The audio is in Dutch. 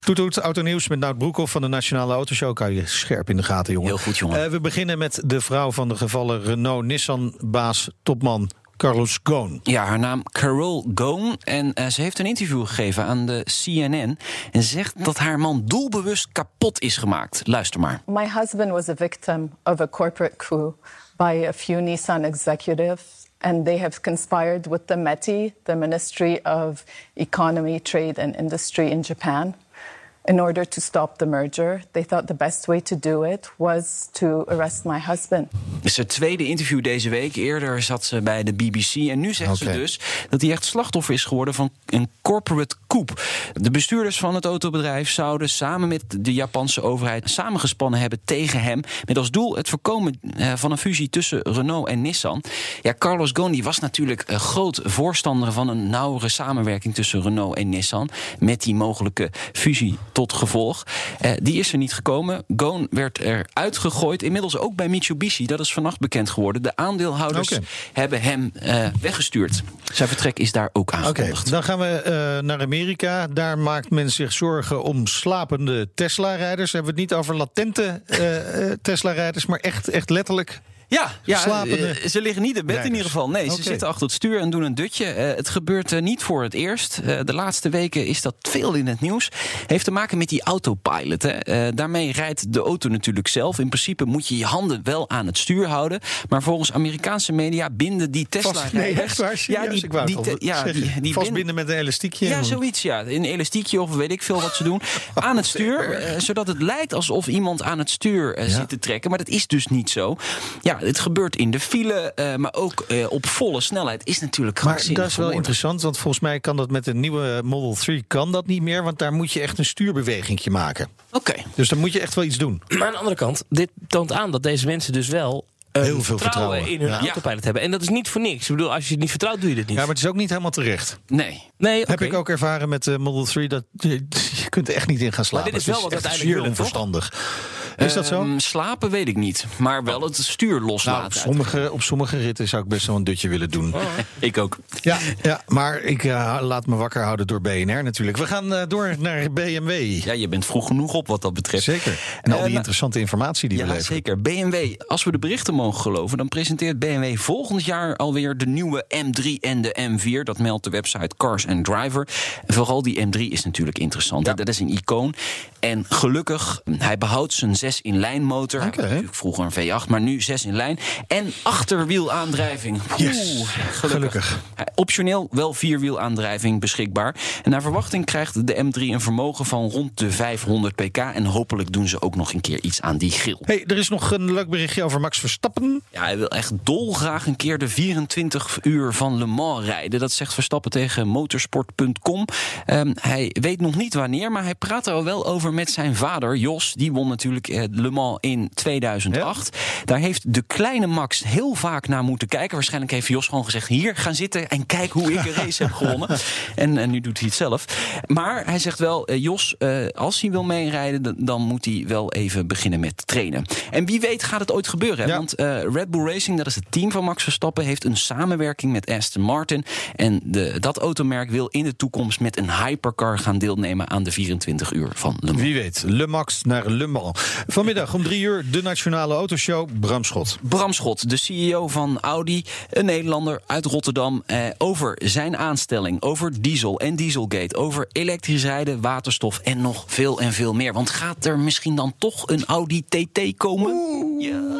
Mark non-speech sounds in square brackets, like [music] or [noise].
Toet toet, autonieuws met Nout Broekhoff van de Nationale Autoshow. Kan je scherp in de gaten, jongen. Heel goed, jongen. Eh, we beginnen met de vrouw van de gevallen Renault-Nissan-baas, topman Carlos Ghosn. Ja, haar naam Carol Ghosn. En uh, ze heeft een interview gegeven aan de CNN. En zegt dat haar man doelbewust kapot is gemaakt. Luister maar. My husband was a victim of a corporate coup by a few Nissan executives. And they have conspired with the METI, the Ministry of Economy, Trade and Industry in Japan. In order to stop the merger. They thought the best way to do it was to arrest my husband. Het is het tweede interview deze week. Eerder zat ze bij de BBC. En nu zegt ze dus dat hij echt slachtoffer is geworden van een corporate coup. De bestuurders van het autobedrijf zouden samen met de Japanse overheid samengespannen hebben tegen hem. Met als doel het voorkomen eh, van een fusie tussen Renault en Nissan. Ja, Carlos Ghosn was natuurlijk een groot voorstander van een nauwere samenwerking tussen Renault en Nissan. Met die mogelijke fusie tot gevolg. Uh, die is er niet gekomen. Goon werd eruit gegooid. Inmiddels ook bij Mitsubishi. Dat is vannacht bekend geworden. De aandeelhouders okay. hebben hem weggestuurd. Zijn vertrek is daar ook aangekondigd. Okay, dan gaan we uh, naar Amerika. Daar maakt men zich zorgen om slapende Tesla-rijders. Hebben we het niet over latente Tesla-rijders, maar echt, echt letterlijk ja, ja uh, ze liggen niet in bed in ieder geval. Nee, okay. ze zitten achter het stuur en doen een dutje. Uh, het gebeurt uh, niet voor het eerst. de laatste weken is dat veel in het nieuws. Heeft te maken met die autopilot. Hè. daarmee rijdt de auto natuurlijk zelf. In principe moet je je handen wel aan het stuur houden. Maar volgens Amerikaanse media binden die tesla Nee, echt waar? Ja, die, die, die, ja, die, die Vastbinden met een elastiekje? Ja, zoiets ja. Een elastiekje of weet ik veel wat ze doen. [laughs] aan het stuur. zodat het lijkt alsof iemand aan het stuur ja. zit te trekken. Maar dat is dus niet zo. Ja, het gebeurt in de file, uh, maar ook uh, op volle snelheid. Is natuurlijk Maar dat is wel interessant, want volgens mij kan dat met de nieuwe Model 3 kan dat niet meer, want daar moet je echt een stuurbeweging maken. Oké. Okay. Dus dan moet je echt wel iets doen. Maar aan de andere kant, dit toont aan dat deze mensen dus wel Heel veel vertrouwen, vertrouwen in hun ja. autopilot hebben. En dat is niet voor niks. Ik bedoel, als je het niet vertrouwt, doe je dit niet. Ja, maar het is ook niet helemaal terecht. Nee. nee okay. Heb ik ook ervaren met de Model 3. Dat, je, je kunt er echt niet in gaan slapen. Maar dit is wel wat uiteindelijk zeer onverstandig. Is dat zo? Um, slapen weet ik niet. Maar wel het stuur loslaten. Nou, op, sommige, op sommige ritten zou ik best wel een dutje willen doen. Oh. [laughs] ik ook. Ja, ja maar ik uh, laat me wakker houden door BNR natuurlijk. We gaan uh, door naar BMW. Ja, je bent vroeg genoeg op wat dat betreft. Zeker. En uh, al die interessante informatie die ja, we leveren. zeker. BMW, als we de berichten mogen geloven... dan presenteert BMW volgend jaar alweer de nieuwe M3 en de M4. Dat meldt de website Cars and Driver. En vooral die M3 is natuurlijk interessant. Ja. Dat is een icoon. En gelukkig, hij behoudt zijn 6 in lijn motor. Okay. Vroeger een V8, maar nu 6 in lijn. En achterwielaandrijving. Yes. Oeh, gelukkig. gelukkig. Optioneel wel vierwielaandrijving beschikbaar. En naar verwachting krijgt de M3 een vermogen van rond de 500 pk. En hopelijk doen ze ook nog een keer iets aan die grill. Hey, er is nog een leuk berichtje over Max Verstappen. Ja, hij wil echt dolgraag een keer de 24 uur van Le Mans rijden. Dat zegt Verstappen tegen motorsport.com. Um, hij weet nog niet wanneer, maar hij praat er al wel over met zijn vader, Jos. Die won natuurlijk eh, Le Mans in 2008. Ja? Daar heeft de kleine Max heel vaak naar moeten kijken. Waarschijnlijk heeft Jos gewoon gezegd: hier gaan zitten en kijk hoe ik een race heb gewonnen. [laughs] En, en, nu doet hij het zelf. Maar hij zegt wel: uh, Jos, uh, als hij wil meerijden, dan, dan moet hij wel even beginnen met trainen. En wie weet gaat het ooit gebeuren. Ja. Want uh, Red Bull Racing, dat is het team van Max Verstappen, heeft een samenwerking met Aston Martin. En de, dat automerk wil in de toekomst met een hypercar gaan deelnemen aan de 24 uur van Le Mans. Wie weet, Le Max naar Le Mans. Vanmiddag om drie uur de Nationale Autoshow. Bram Schot. Bram Schot, de CEO van Audi, een Nederlander uit Rotterdam. Eh, over zijn aanstelling, over diesel en dieselgate, over elektrisch rijden, waterstof en nog veel en veel meer. Want gaat er misschien dan toch een Audi TT komen? Oeh, ja,